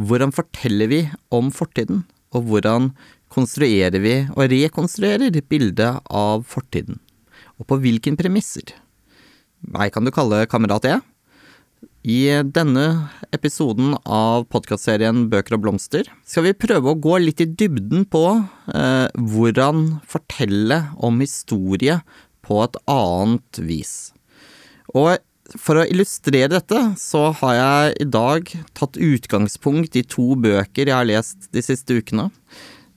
hvordan forteller vi om fortiden, og hvordan konstruerer vi og rekonstruerer bildet av fortiden, og på hvilken premisser? Meg kan du kalle kamerat E. I denne episoden av podkastserien Bøker og blomster skal vi prøve å gå litt i dybden på eh, hvordan fortelle om historie på et annet vis. Og for å illustrere dette, så har jeg i dag tatt utgangspunkt i to bøker jeg har lest de siste ukene.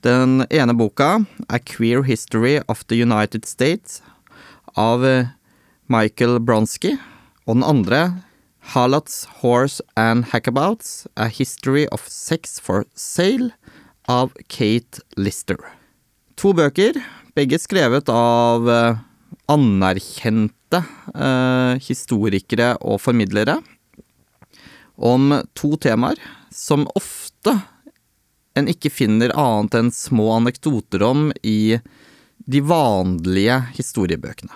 Den ene boka er Queer History of the United States av Michael Bronsky, og den andre Hallots Horse and Hackabouts, A History of Sex for Sale av Kate Lister. To bøker, begge skrevet av eh, anerkjente eh, historikere og formidlere, om to temaer som ofte en ikke finner annet enn små anekdoter om i de vanlige historiebøkene.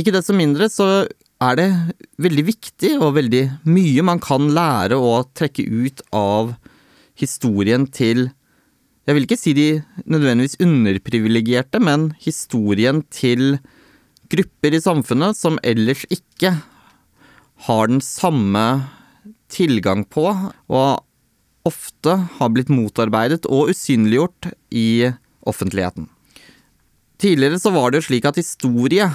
Ikke desto mindre så er det veldig viktig og veldig mye man kan lære å trekke ut av historien til Jeg vil ikke si de nødvendigvis underprivilegerte, men historien til grupper i samfunnet som ellers ikke har den samme tilgang på, og ofte har blitt motarbeidet og usynliggjort i offentligheten. Tidligere så var det jo slik at historie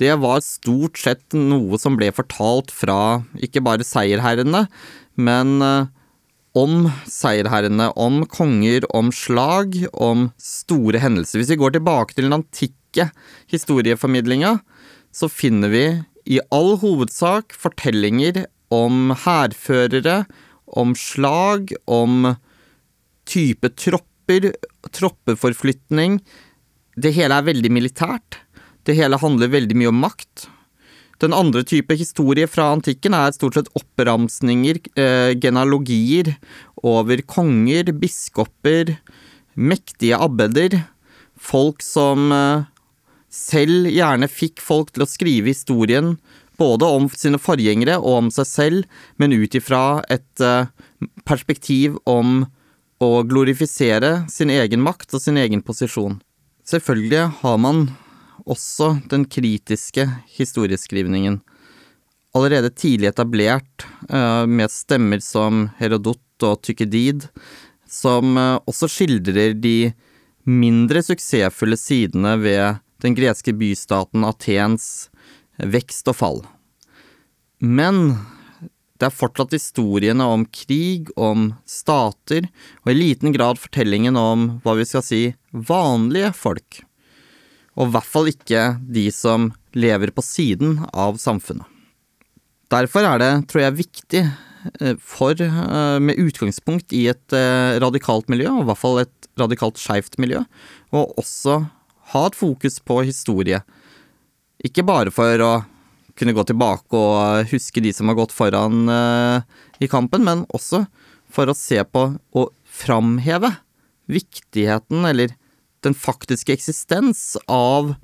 det var stort sett noe som ble fortalt fra ikke bare seierherrene, men eh, om seierherrene, om konger, om slag, om store hendelser. Hvis vi går tilbake til den antikke historieformidlinga, så finner vi i all hovedsak fortellinger om hærførere, om slag, om type tropper, troppeforflytning. Det hele er veldig militært. Det hele handler veldig mye om makt. Den andre type historie fra antikken er stort sett oppramsninger, eh, genealogier, over konger, biskoper, mektige abbeder, folk som eh, selv gjerne fikk folk til å skrive historien både om sine forgjengere og om seg selv, men ut ifra et eh, perspektiv om å glorifisere sin egen makt og sin egen posisjon. Selvfølgelig har man også den kritiske historieskrivningen. Allerede tidlig etablert, eh, med stemmer som Herodot og Tykkedid, som eh, også skildrer de mindre suksessfulle sidene ved den greske bystaten Atens vekst og fall. Men det er fortsatt historiene om krig, om stater, og i liten grad fortellingen om hva vi skal si vanlige folk og i hvert fall ikke de som lever på siden av samfunnet. Derfor er det, tror jeg, viktig eh, for, eh, med utgangspunkt i et eh, radikalt miljø, og i hvert fall et radikalt skeivt miljø, og også ha et fokus på historie. Ikke bare for å kunne gå tilbake og huske de som har gått foran i kampen, men også for å se på og framheve viktigheten, eller den faktiske eksistens av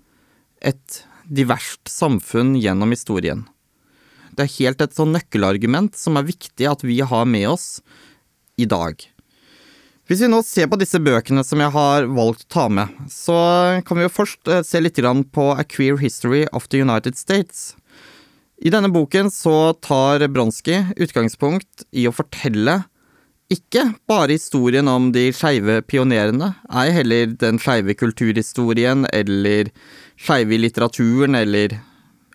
et diverst samfunn gjennom historien. Det er helt et sånn nøkkelargument som er viktig at vi har med oss i dag. Hvis vi nå ser på disse bøkene som jeg har valgt å ta med, så kan vi jo først eh, se litt på A Queer History of the United States. I denne boken så tar Bronski utgangspunkt i å fortelle ikke bare historien om de skeive pionerene, ei heller den skeive kulturhistorien eller skeive i litteraturen eller,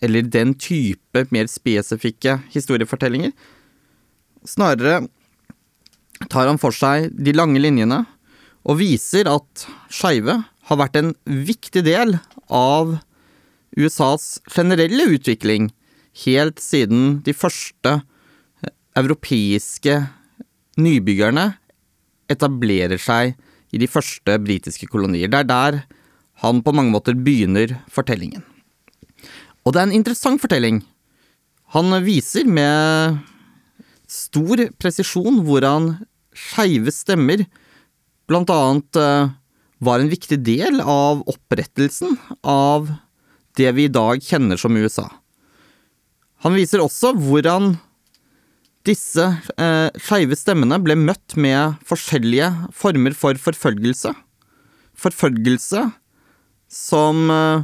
eller den type mer spesifikke historiefortellinger. Snarere tar han for seg de lange linjene og viser at skeive har vært en viktig del av USAs generelle utvikling helt siden de første europeiske nybyggerne etablerer seg i de første britiske kolonier. Det er der han på mange måter begynner fortellingen. Og det er en interessant fortelling. Han viser med stor presisjon hvordan skeive stemmer blant annet eh, var en viktig del av opprettelsen av det vi i dag kjenner som USA. Han viser også hvordan Disse eh, skeive stemmene ble møtt med forskjellige former for forfølgelse. Forfølgelse som eh,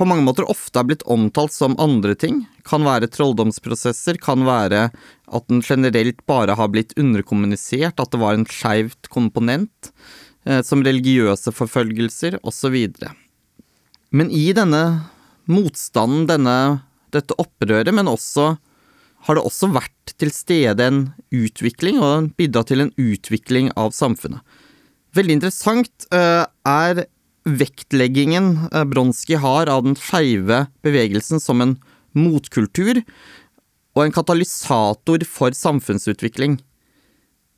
på mange måter ofte er blitt omtalt som andre ting. Kan være trolldomsprosesser, kan være at den generelt bare har blitt underkommunisert, at det var en skeivt komponent, eh, som religiøse forfølgelser, osv. Men i denne motstanden, denne, dette opprøret, men også har det også vært til stede en utvikling, og bidratt til en utvikling av samfunnet. Veldig interessant uh, er vektleggingen uh, Bronski har av den skeive bevegelsen som en motkultur og en katalysator for samfunnsutvikling.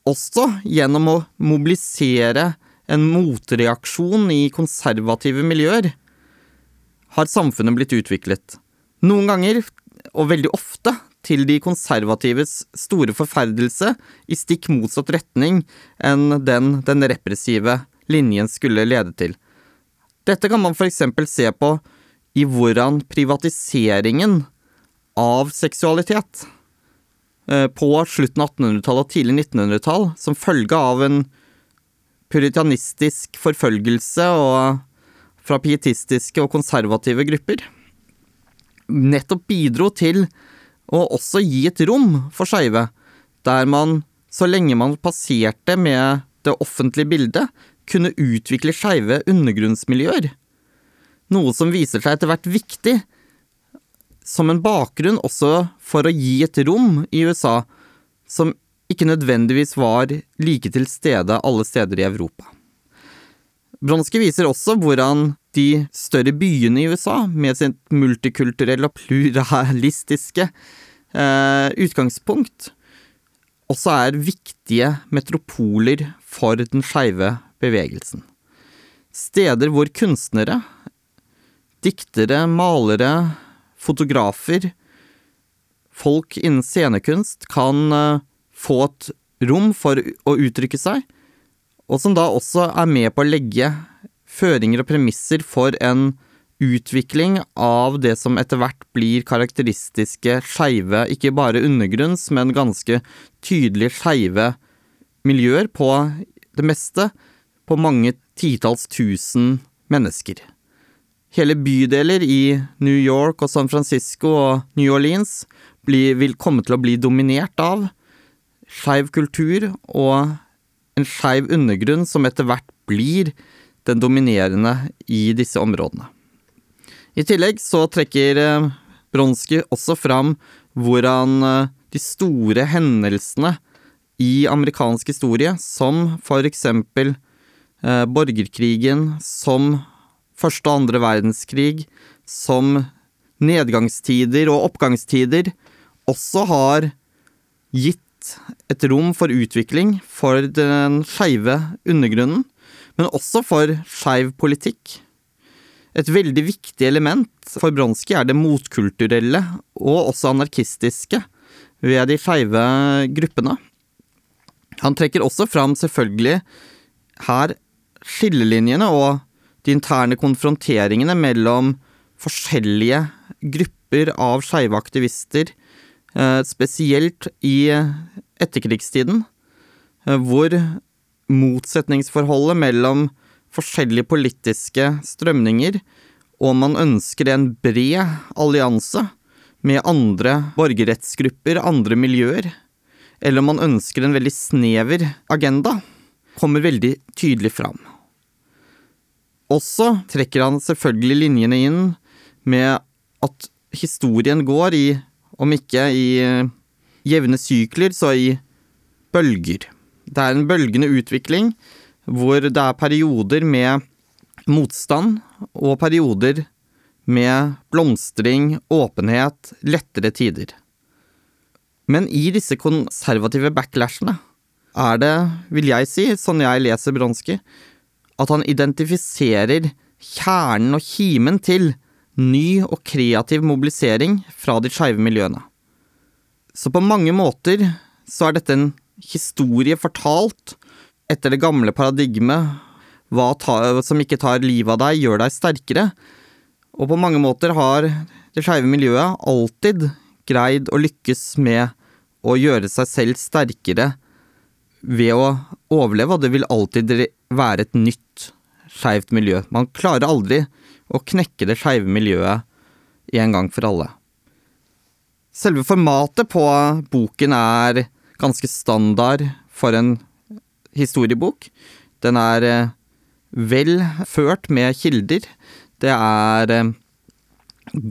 Også gjennom å mobilisere en motreaksjon i konservative miljøer har samfunnet blitt utviklet. Noen ganger, og veldig ofte, til de konservatives store forferdelse i stikk motsatt retning enn den den repressive linjen skulle lede til. Dette kan man eksempel se på i hvordan privatiseringen av seksualitet eh, på slutten av 1800-tallet og tidlig 1900-tall, som følge av en puritanistisk forfølgelse og fra pietistiske og konservative grupper, nettopp bidro til å også gi et rom for skeive, der man, så lenge man passerte med det offentlige bildet, kunne utvikle skeive undergrunnsmiljøer. Noe som viser seg etter hvert viktig som en bakgrunn også for å gi et rom i USA som ikke nødvendigvis var like til stede alle steder i Europa. Bronski viser også hvordan de større byene i USA, med sitt multikulturelle og pluralistiske eh, utgangspunkt, også er viktige metropoler for den skeive bevegelsen. Steder hvor kunstnere, diktere, malere, fotografer, folk innen scenekunst kan eh, få et rom for å uttrykke seg, og som da også er med på å legge føringer og premisser for en utvikling av det som etter hvert blir karakteristiske skeive, ikke bare undergrunns, men ganske tydelig skeive miljøer på det meste, på mange titalls tusen mennesker. Hele bydeler i New York og San Francisco og New Orleans blir, vil komme til å bli dominert av skeiv kultur og en skeiv undergrunn som etter hvert blir den dominerende i disse områdene. I tillegg så trekker eh, Bronski også fram hvordan eh, de store hendelsene i amerikansk historie, som for eksempel eh, borgerkrigen, som første og andre verdenskrig, som nedgangstider og oppgangstider, også har gitt et rom for utvikling for den skeive undergrunnen, men også for skeiv politikk. Et veldig viktig element for Bronski er det motkulturelle, og også anarkistiske, ved de skeive gruppene. Han trekker også fram selvfølgelig her skillelinjene og de interne konfronteringene mellom forskjellige grupper av skeive aktivister, eh, spesielt i etterkrigstiden, eh, hvor motsetningsforholdet mellom forskjellige politiske strømninger, og man ønsker en bred allianse med andre borgerrettsgrupper, andre miljøer, eller om man ønsker en veldig snever agenda, kommer veldig tydelig fram. Også trekker han selvfølgelig linjene inn med at historien går i, om ikke i jevne sykler, så i bølger. Det er en bølgende utvikling hvor det er perioder med motstand og perioder med blomstring, åpenhet, lettere tider. Men i disse konservative backlashene er det, vil jeg si, sånn jeg leser Bronski, at han identifiserer kjernen og kimen til ny og kreativ mobilisering fra de skeive miljøene. Så på mange måter så er dette en historie fortalt etter det gamle paradigmet hva ta, som ikke tar livet av deg, gjør deg sterkere. Og på mange måter har det skeive miljøet alltid greid å lykkes med å gjøre seg selv sterkere ved å overleve, og det vil alltid være et nytt skeivt miljø. Man klarer aldri å knekke det skeive miljøet en gang for alle. Selve formatet på boken er ganske standard for en historiebok. Den er eh, vel ført med kilder. Det er eh,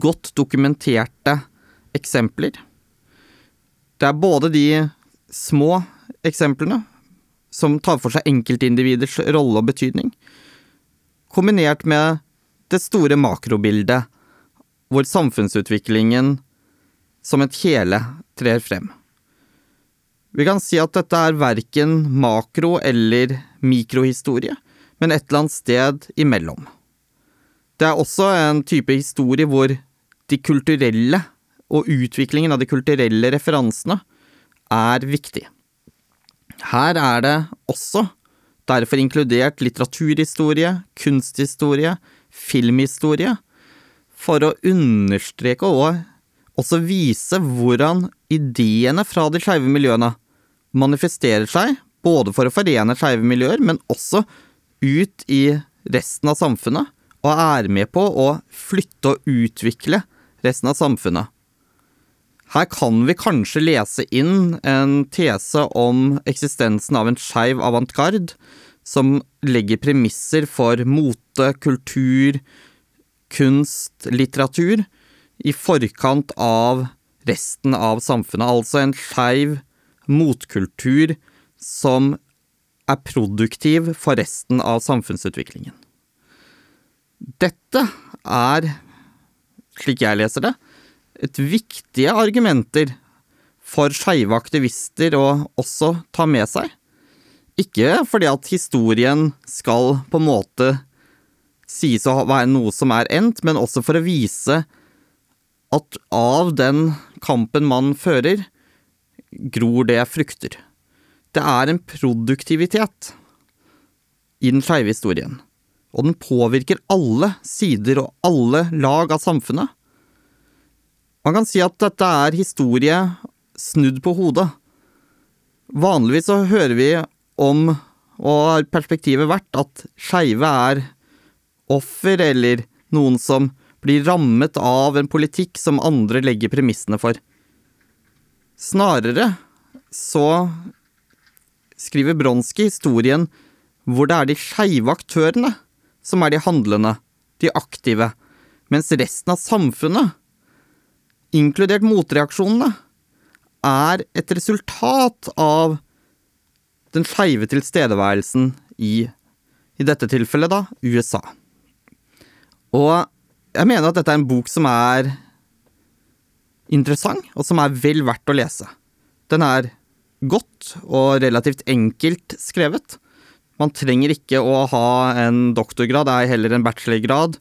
godt dokumenterte eksempler. Det er både de små eksemplene, som tar for seg enkeltindividers rolle og betydning, kombinert med det store makrobildet, hvor samfunnsutviklingen som et hele trer frem. Vi kan si at dette er verken makro- eller mikrohistorie, men et eller annet sted imellom. Det er også en type historie hvor de kulturelle og utviklingen av de kulturelle referansene er viktig. Her er det også derfor inkludert litteraturhistorie, kunsthistorie, filmhistorie, for å understreke og også vise hvordan ideene fra de skeive miljøene manifesterer seg, både for å forene skeive miljøer, men også ut i resten av samfunnet, og er med på å flytte og utvikle resten av samfunnet. Her kan vi kanskje lese inn en tese om eksistensen av en skeiv avantgarde, som legger premisser for mote, kultur, kunst, litteratur, i forkant av resten av samfunnet. Altså en skeiv motkultur som er produktiv for resten av samfunnsutviklingen. Dette er, slik jeg leser det, et viktige argumenter for skeive aktivister å også ta med seg. Ikke fordi at historien skal på en måte sies å være noe som er endt, men også for å vise at av den kampen man fører, gror det frukter. Det er en produktivitet i den skeive historien, og den påvirker alle sider og alle lag av samfunnet. Man kan si at dette er historie snudd på hodet. Vanligvis så hører vi om, og har perspektivet vært, at skeive er offer eller noen som blir rammet av en politikk som andre legger premissene for. Snarere så skriver Bronski historien hvor det er de skeive aktørene som er de handlende, de aktive, mens resten av samfunnet, inkludert motreaksjonene, er et resultat av den skeive tilstedeværelsen i, i dette tilfellet, da, USA. Og jeg mener at dette er en bok som er interessant, og som er vel verdt å lese. Den er godt og relativt enkelt skrevet. Man trenger ikke å ha en doktorgrad, det er heller en bachelorgrad,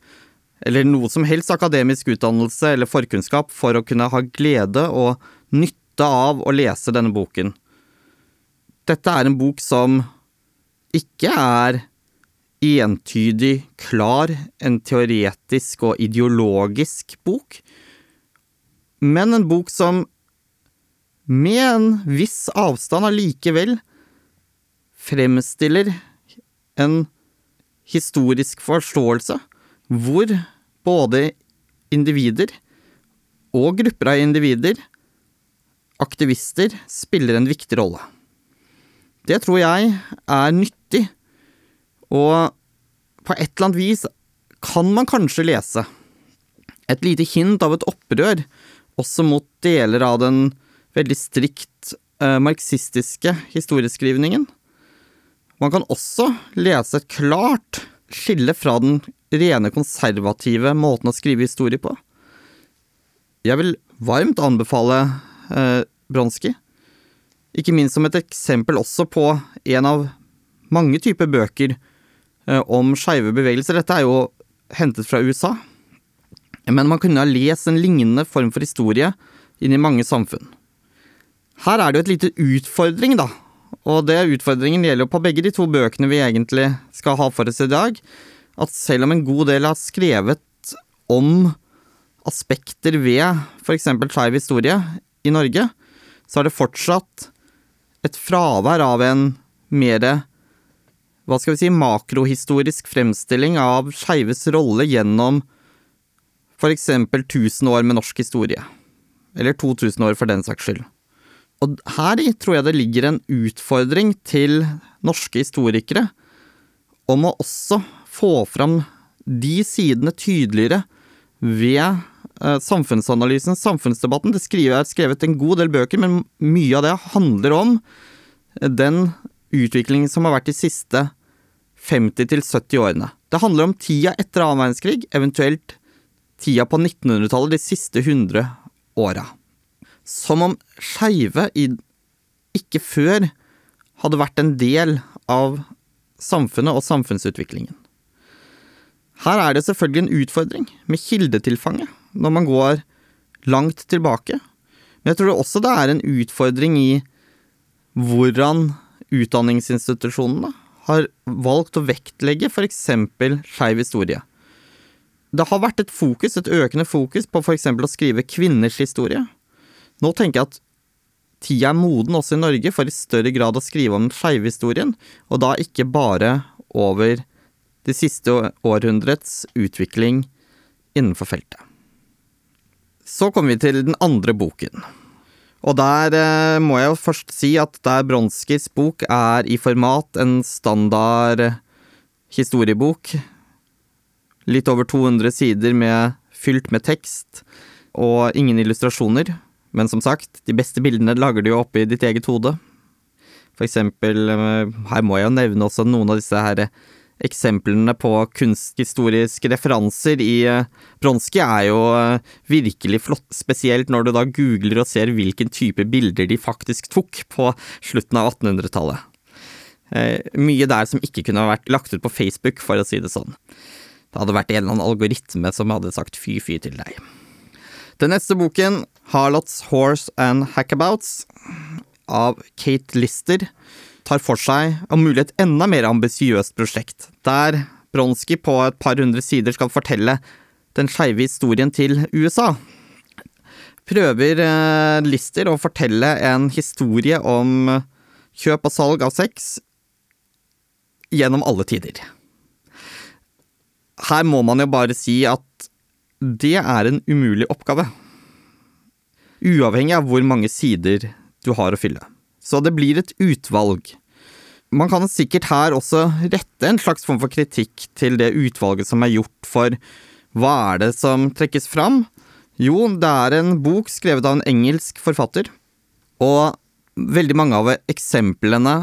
eller noe som helst akademisk utdannelse eller forkunnskap for å kunne ha glede og nytte av å lese denne boken. Dette er en bok som ikke er entydig klar, en teoretisk og ideologisk bok, men en bok som med en viss avstand allikevel fremstiller en historisk forståelse hvor både individer og grupper av individer, aktivister, spiller en viktig rolle. Det tror jeg er nyttig og på et eller annet vis kan man kanskje lese et lite hint av et opprør også mot deler av den veldig strikt eh, marxistiske historieskrivningen. Man kan også lese et klart skille fra den rene konservative måten å skrive historie på. Jeg vil varmt anbefale eh, Bronski, ikke minst som et eksempel også på en av mange typer bøker Eh, om skeive bevegelser. Dette er jo hentet fra USA. Men man kunne ha lest en lignende form for historie inn i mange samfunn. Her er det jo et lite utfordring, da. Og det utfordringen gjelder jo på begge de to bøkene vi egentlig skal ha for oss i dag. At selv om en god del har skrevet om aspekter ved f.eks. skeiv historie i Norge, så er det fortsatt et fravær av en mer hva skal vi si, makrohistorisk fremstilling av skeives rolle gjennom eksempel 1000 år med norsk historie. Eller 2000 år, for den saks skyld. Og her tror jeg det ligger en utfordring til norske historikere om å også få fram de sidene tydeligere ved eh, samfunnsanalysen, samfunnsdebatten. Det er skrevet en god del bøker, men mye av det handler om den utviklingen som har vært de siste 50-70 årene. Det handler om tida etter annen verdenskrig, eventuelt tida på 1900-tallet, de siste 100 åra. Som om skeive ikke før hadde vært en del av samfunnet og samfunnsutviklingen. Her er det selvfølgelig en utfordring med kildetilfanget når man går langt tilbake, men jeg tror også det er en utfordring i hvordan utdanningsinstitusjonene har valgt å vektlegge f.eks. skeiv historie. Det har vært et fokus, et økende fokus på f.eks. å skrive kvinners historie. Nå tenker jeg at tida er moden også i Norge for i større grad å skrive om den skeive historien, og da ikke bare over det siste århundrets utvikling innenfor feltet. Så kommer vi til den andre boken. Og der eh, må jeg jo først si at der Bronskis bok er i format en standard historiebok, litt over 200 sider med, fylt med tekst og ingen illustrasjoner, men som sagt, de beste bildene lager du jo oppi ditt eget hode. For eksempel, eh, her må jeg jo nevne også noen av disse her eksemplene på kunsthistoriske referanser i eh, Bronski er jo eh, virkelig flott, spesielt når du da googler og ser hvilken type bilder de faktisk tok på slutten av 1800-tallet. Eh, mye der som ikke kunne vært lagt ut på Facebook, for å si det sånn. Det hadde vært en eller annen algoritme som hadde sagt fy-fy til deg. Den neste boken, Harlots Horse and Hackabouts, av Kate Lister, tar for seg om mulig et enda mer ambisiøst prosjekt, der Bronski på et par hundre sider skal fortelle den skeive historien til USA. Prøver eh, Lister å fortelle en historie om kjøp og salg av sex gjennom alle tider. Her må man jo bare si at det er en umulig oppgave. Uavhengig av hvor mange sider du har å fylle. Så det blir et utvalg. Man kan sikkert her også rette en slags form for kritikk til det utvalget som er gjort for hva er det som trekkes fram? Jo, det er en bok skrevet av en engelsk forfatter, og veldig mange av eksemplene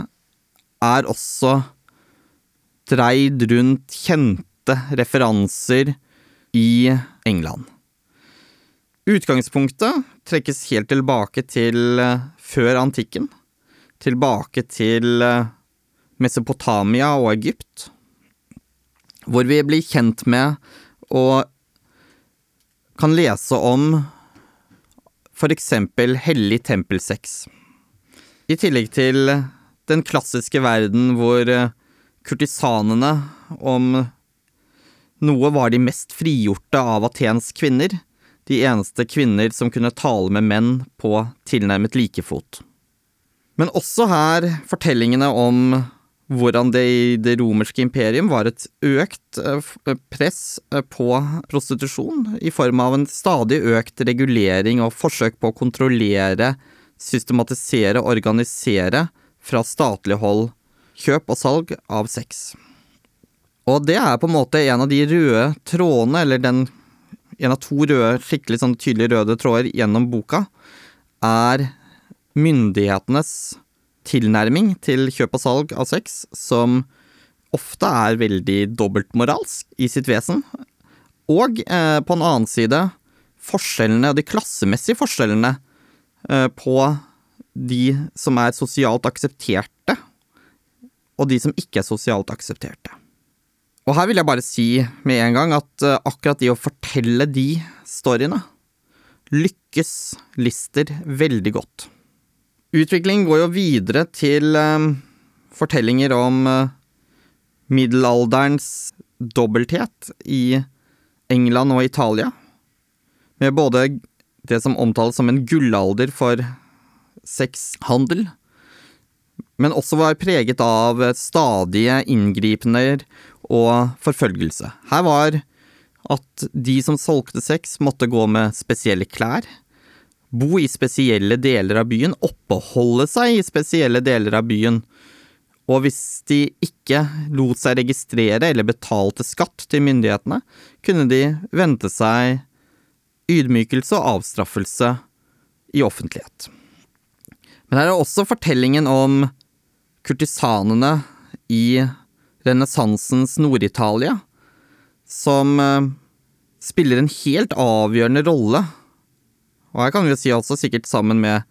er også dreid rundt kjente referanser i England. Utgangspunktet trekkes helt tilbake til før antikken tilbake til eh, Mesopotamia og Egypt, hvor vi blir kjent med og kan lese om eksempel hellig tempelsex. I tillegg til den klassiske verden hvor eh, kurtisanene om noe var de mest frigjorte av Atens kvinner, de eneste kvinner som kunne tale med menn på tilnærmet likefot. Men også her fortellingene om hvordan det i det romerske imperium var et økt eh, press eh, på prostitusjon, i form av en stadig økt regulering og forsøk på å kontrollere, systematisere, og organisere fra statlig hold kjøp og salg av sex. Og det er på en måte en av de røde trådene, eller den, en av to røde, skikkelig sånn tydelige røde tråder gjennom boka, er myndighetenes tilnærming til kjøp og salg av sex, som ofte er veldig dobbeltmoralsk i sitt vesen, og eh, på en annen side forskjellene, de klassemessige forskjellene, eh, på de som er sosialt aksepterte, og de som ikke er sosialt aksepterte. Og her vil jeg bare si med en gang at eh, akkurat de å fortelle de storyene lykkes Lister veldig godt. Utvikling går jo videre til um, fortellinger om uh, middelalderens dobbelthet i England og Italia, med både det som omtales som en gullalder for sexhandel, men også var preget av stadige inngripener og forfølgelse. Her var at de som solgte sex, måtte gå med spesielle klær, bo i spesielle deler av byen, oppholde seg i spesielle deler av byen, og hvis de ikke lot seg registrere eller betalte skatt til myndighetene, kunne de vente seg ydmykelse og avstraffelse i offentlighet. Men her er også fortellingen om kurtisanene i renessansens Nord-Italia, som eh, spiller en helt avgjørende rolle, og her kan vi si altså sikkert sammen med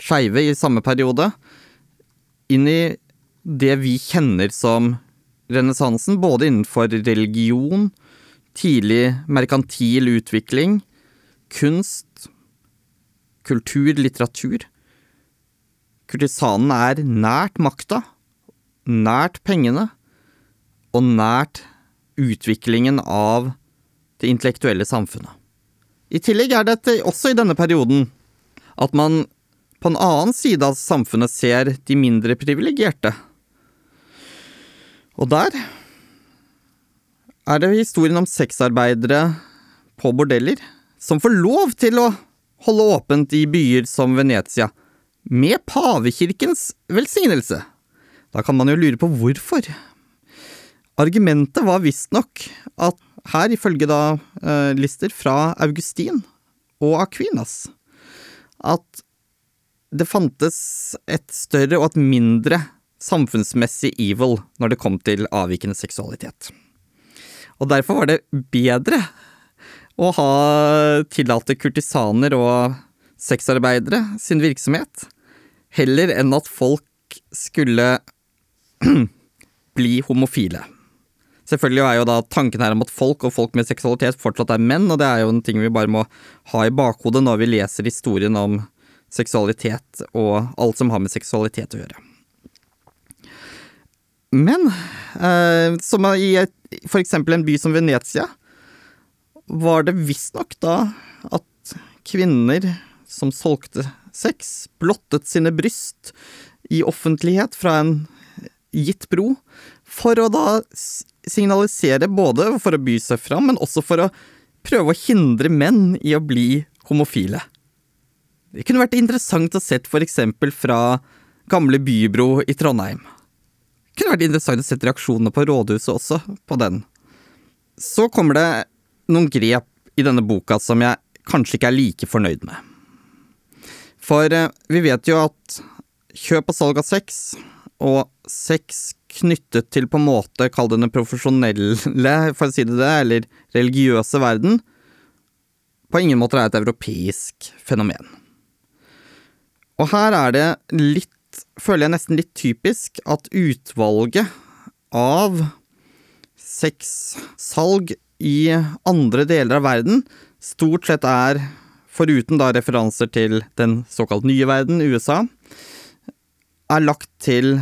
skeive i samme periode, inn i det vi kjenner som renessansen, både innenfor religion, tidlig merkantil utvikling, kunst, kultur, litteratur. Kurtisanen er nært makta, nært pengene, og nært utviklingen av det intellektuelle samfunnet. I tillegg er det også i denne perioden at man på en annen side av samfunnet ser de mindre privilegerte. Og der er det historien om sexarbeidere på bordeller som får lov til å holde åpent i byer som Venezia, med pavekirkens velsignelse. Da kan man jo lure på hvorfor. Argumentet var visstnok at her, ifølge da eh, lister fra Augustin og Aquinas, at det fantes et større og et mindre samfunnsmessig evil når det kom til avvikende seksualitet. Og derfor var det bedre å ha tillate kurtisaner og sexarbeidere sin virksomhet, heller enn at folk skulle bli homofile. Selvfølgelig er jo da tanken her om at folk og folk med seksualitet fortsatt er menn, og det er jo en ting vi bare må ha i bakhodet når vi leser historien om seksualitet og alt som har med seksualitet å gjøre. Men eh, som i et, en by som Venezia, var det visstnok da at kvinner som solgte sex, blottet sine bryst i offentlighet fra en gitt bro, for å da signalisere både for å by seg fram, men også for å prøve å hindre menn i å bli homofile. Det kunne vært interessant å sett for eksempel fra Gamle Bybro i Trondheim. Det kunne vært interessant å sett reaksjonene på rådhuset også, på den. Så kommer det noen grep i denne boka som jeg kanskje ikke er like fornøyd med. For eh, vi vet jo at kjøp og salg av sex, og sex knyttet til på en måte, kall det den profesjonelle, for å si det det, eller religiøse verden, på ingen måte er et europeisk fenomen. Og her er det litt, føler jeg nesten litt typisk, at utvalget av sexsalg i andre deler av verden stort sett er, foruten da referanser til den såkalt nye verden, USA, er lagt til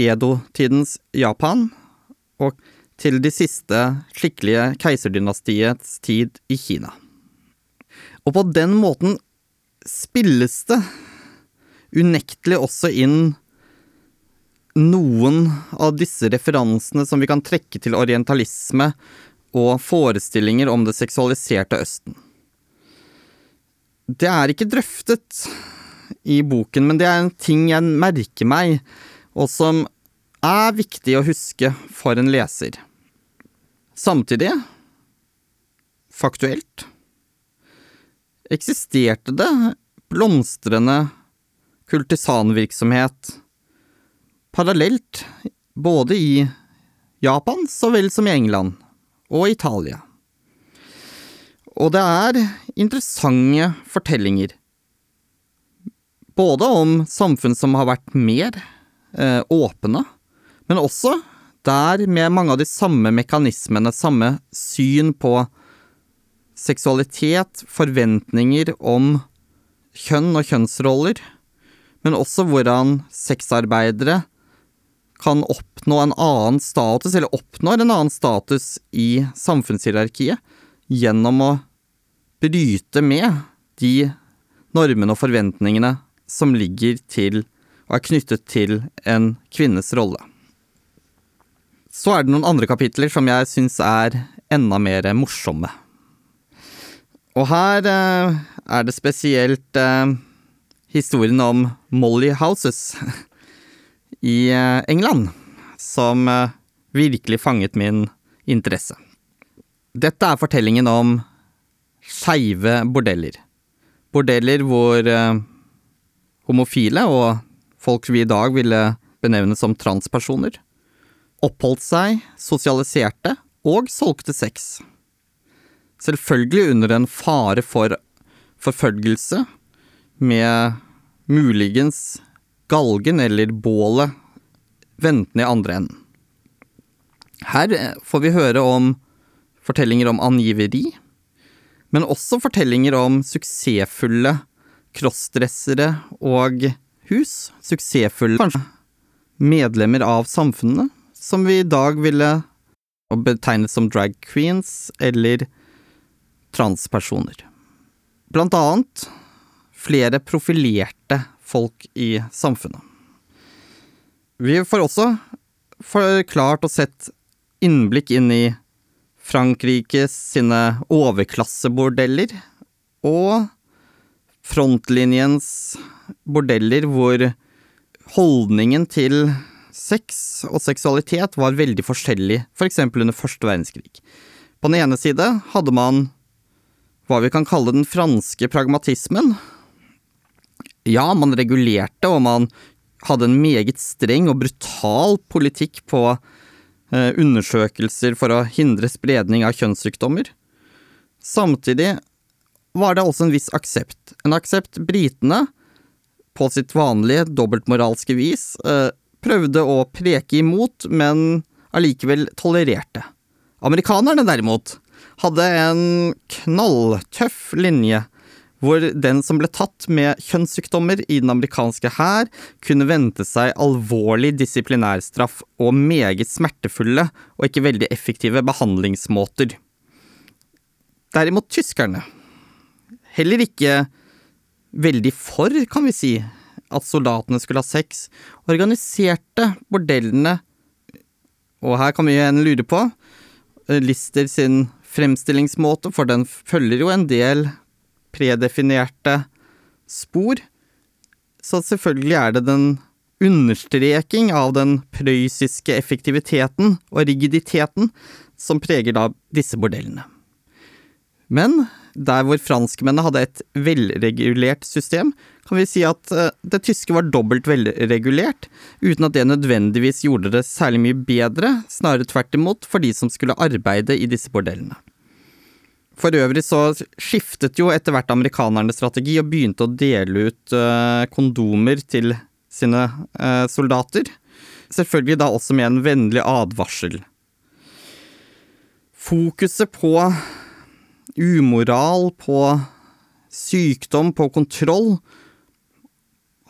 Edo-tidens Japan og til de siste skikkelige keiserdynastiets tid i Kina. Og på den måten spilles det unektelig også inn noen av disse referansene som vi kan trekke til orientalisme og forestillinger om det seksualiserte Østen. Det er ikke drøftet i boken, men det er en ting jeg merker meg, og som er viktig å huske for en leser. Samtidig, faktuelt, eksisterte det blomstrende kultisanvirksomhet parallelt både i Japan så vel som i England og Italia. Og det er interessante fortellinger. Både om samfunn som har vært mer eh, åpne, men også der med mange av de samme mekanismene, samme syn på seksualitet, forventninger om kjønn og kjønnsroller, men også hvordan sexarbeidere kan oppnå en annen status, eller oppnår en annen status i samfunnshierarkiet, gjennom å bryte med de normene og forventningene som ligger til og er knyttet til en kvinnes rolle. Så er det noen andre kapitler som jeg syns er enda mer morsomme. Og her eh, er det spesielt eh, historien om Molly Houses i eh, England som eh, virkelig fanget min interesse. Dette er fortellingen om skeive bordeller. Bordeller hvor eh, homofile og folk vi i dag ville benevne som transpersoner, oppholdt seg, sosialiserte og solgte sex. Selvfølgelig under en fare for forfølgelse, med muligens galgen eller bålet ventende i andre enden. Her får vi høre om fortellinger om angiveri, men også fortellinger om suksessfulle crossdressere og hus. Suksessfulle kanskje medlemmer av samfunnet, som vi i dag ville betegnet som drag queens eller transpersoner. Blant annet flere profilerte folk i samfunnet. Vi får også forklart og sett innblikk inn i Frankrikes sine overklassebordeller og frontlinjens bordeller hvor holdningen til sex og seksualitet var veldig forskjellig, for eksempel under første verdenskrig. På den ene side hadde man hva vi kan kalle den franske pragmatismen. Ja, man regulerte, og man hadde en meget streng og brutal politikk på eh, undersøkelser for å hindre spredning av kjønnssykdommer. Samtidig var det også en viss aksept. En aksept britene, på sitt vanlige dobbeltmoralske vis, eh, prøvde å preke imot, men allikevel tolererte. Amerikanerne derimot hadde en knalltøff linje hvor den som ble tatt med kjønnssykdommer i den amerikanske hær, kunne vente seg alvorlig disiplinærstraff og meget smertefulle og ikke veldig effektive behandlingsmåter. Derimot tyskerne. Heller ikke veldig for, kan vi si, at soldatene skulle ha sex, organiserte bordellene Og her kan vi igjen lure på eh, Lister sin fremstillingsmåte, for den følger jo en del predefinerte spor. Så selvfølgelig er det den understreking av den prøyssiske effektiviteten og rigiditeten som preger da disse bordellene. Men der hvor franskmennene hadde et velregulert system, kan vi si at eh, det tyske var dobbelt velregulert, uten at det nødvendigvis gjorde det særlig mye bedre, snarere tvert imot for de som skulle arbeide i disse bordellene. For øvrig så skiftet jo etter hvert amerikanerne strategi og begynte å dele ut uh, kondomer til sine uh, soldater. Selvfølgelig da også med en vennlig advarsel. Fokuset på umoral, på sykdom, på kontroll,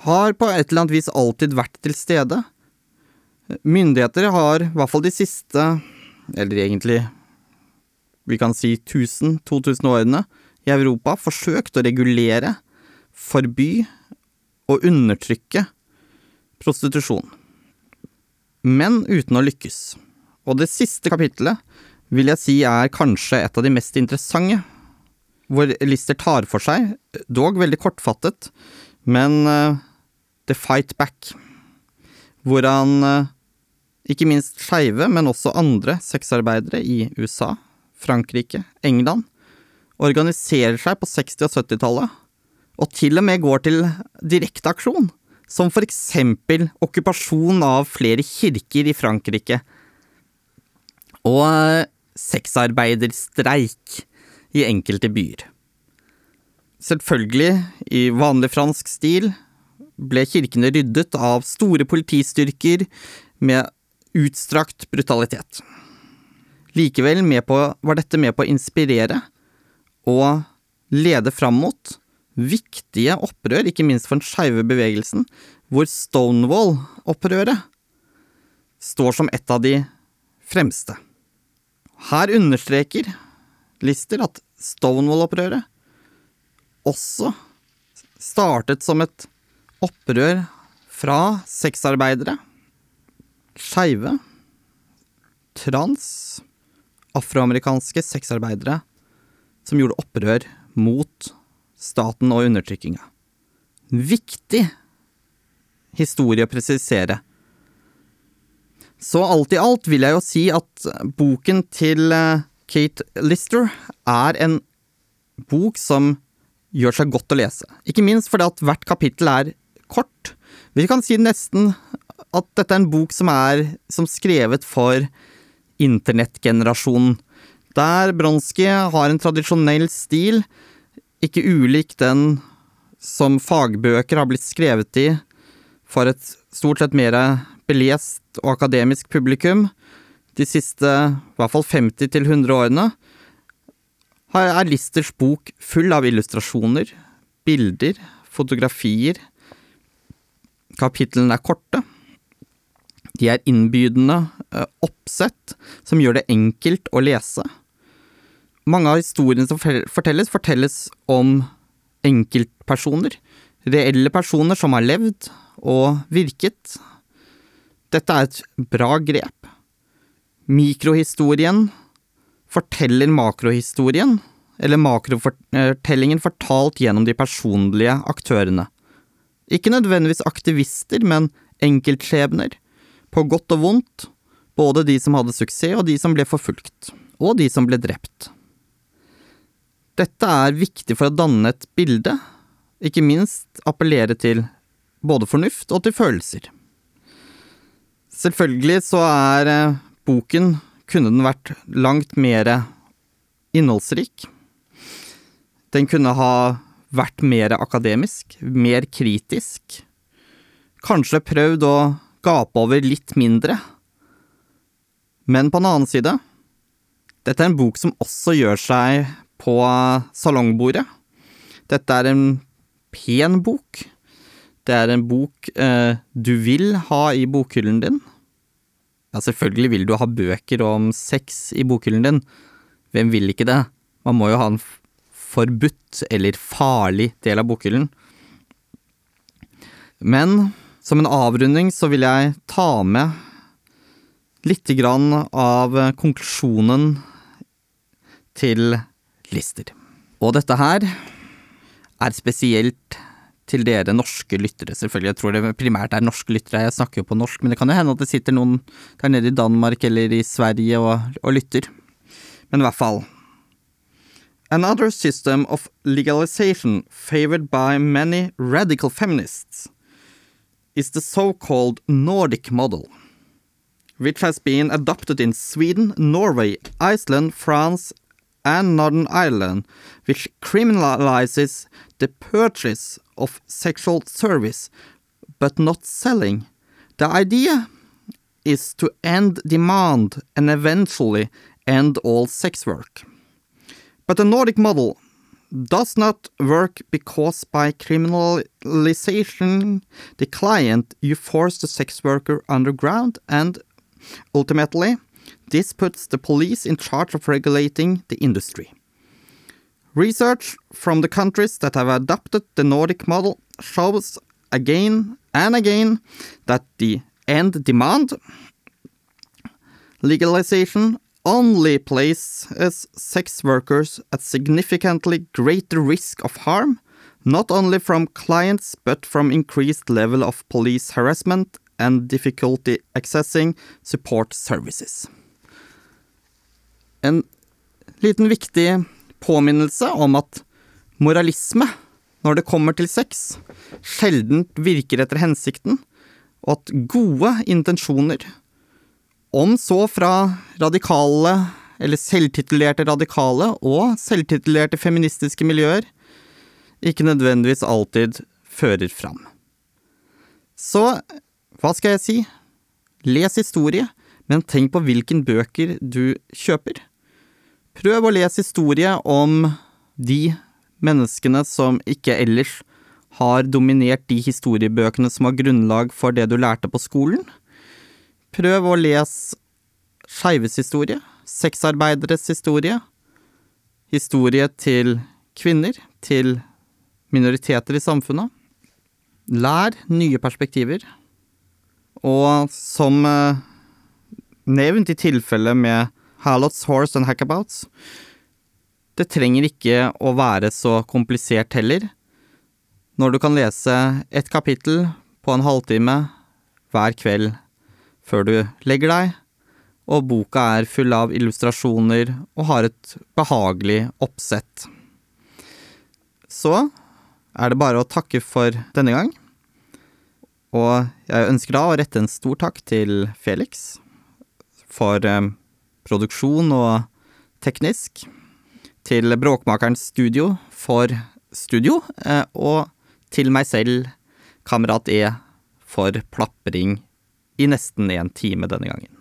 har på et eller annet vis alltid vært til stede. Myndigheter har, i hvert fall de siste, eller egentlig vi kan si 1000-2000 årene i Europa forsøkt å regulere, forby og undertrykke prostitusjon. Men uten å lykkes. Og det siste kapittelet vil jeg si er kanskje et av de mest interessante, hvor Lister tar for seg, dog veldig kortfattet, men uh, The Fight Back, hvor han uh, ikke minst skeive, men også andre sexarbeidere i USA Frankrike, England, organiserer seg på 60- og 70-tallet, og til og med går til direkte aksjon, som for eksempel okkupasjon av flere kirker i Frankrike, og eh, sexarbeiderstreik i enkelte byer. Selvfølgelig, i vanlig fransk stil, ble kirkene ryddet av store politistyrker med utstrakt brutalitet. Likevel på, var dette med på å inspirere og lede fram mot viktige opprør, ikke minst for den skeive bevegelsen, hvor Stonewall-opprøret står som et av de fremste. Her understreker Lister at Stonewall-opprøret også startet som et opprør fra sexarbeidere, skeive, trans, afroamerikanske sexarbeidere som gjorde opprør mot staten og undertrykkinga. Viktig historie å presisere. Så alt i alt vil jeg jo si at boken til eh, Kate Lister er en bok som gjør seg godt å lese. Ikke minst fordi at hvert kapittel er kort. Vi kan si nesten at dette er en bok som er som skrevet for internettgenerasjonen. Der Bronski har en tradisjonell stil, ikke ulik den som fagbøker har blitt skrevet i for et stort sett mer belest og akademisk publikum de siste i hvert fall 50-100 årene, er Listers bok full av illustrasjoner, bilder, fotografier. Kapitlene er korte. De er innbydende eh, oppsett som gjør det enkelt å lese. Mange av historiene som fortelles, fortelles om enkeltpersoner. Reelle personer som har levd og virket. Dette er et bra grep. Mikrohistorien forteller makrohistorien, eller makrofortellingen fortalt gjennom de personlige aktørene. Ikke nødvendigvis aktivister, men enkeltskjebner på godt og vondt, både de som hadde suksess og de som ble forfulgt, og de som ble drept. Dette er viktig for å danne et bilde, ikke minst appellere til både fornuft og til følelser. Selvfølgelig så er eh, boken kunne den vært langt mer innholdsrik. Den kunne ha vært mer akademisk, mer kritisk. Kanskje prøvd å gape over litt mindre. Men på den annen side, dette er en bok som også gjør seg på salongbordet. Dette er en pen bok. Det er en bok eh, du vil ha i bokhyllen din. Ja, selvfølgelig vil du ha bøker om sex i bokhyllen din. Hvem vil ikke det? Man må jo ha en forbudt eller farlig del av bokhyllen. Men som en avrunding så vil jeg ta med lite grann av konklusjonen til Lister. Og dette her er spesielt til dere norske lyttere, selvfølgelig. Jeg tror det primært er norske lyttere, jeg snakker jo på norsk, men det kan jo hende at det sitter noen der nede i Danmark eller i Sverige og, og lytter. Men i hvert fall. Another system of legalization favored by many radical feminists is the so-called Nordic model, which has been adopted in Sweden, Norway, Iceland, France, and Northern Ireland, which criminalizes the purchase of sexual service, but not selling. The idea is to end demand and eventually end all sex work. But the Nordic model does not work because by criminalization the client you force the sex worker underground and ultimately this puts the police in charge of regulating the industry. Research from the countries that have adopted the Nordic model shows again and again that the end demand legalization only places sex workers at significantly greater risk of harm, not only from clients but from increased level of police harassment and difficulty accessing support services. En liten viktig påminnelse om at moralisme, når det kommer til sex, sjelden virker etter hensikten, og at gode intensjoner om så fra radikale, eller selvtitulerte radikale, og selvtitulerte feministiske miljøer, ikke nødvendigvis alltid fører fram. Så hva skal jeg si? Les historie, men tenk på hvilken bøker du kjøper. Prøv å lese historie om de menneskene som ikke ellers har dominert de historiebøkene som har grunnlag for det du lærte på skolen. Prøv å lese skeives historie, sexarbeideres historie, historie til kvinner, til minoriteter i samfunnet. lær nye perspektiver. Og som eh, nevnt i tilfellet med Hallots Horse and Hackabouts, det trenger ikke å være så komplisert heller. Når du kan lese et kapittel på en halvtime hver kveld før du legger deg, og boka er full av illustrasjoner og har et behagelig oppsett. Så er det bare å takke for denne gang. Og jeg ønsker da å rette en stor takk til Felix for eh, produksjon og teknisk. Til Bråkmakerens studio for studio, eh, og til meg selv, Kamerat E, for plapring i nesten en time denne gangen.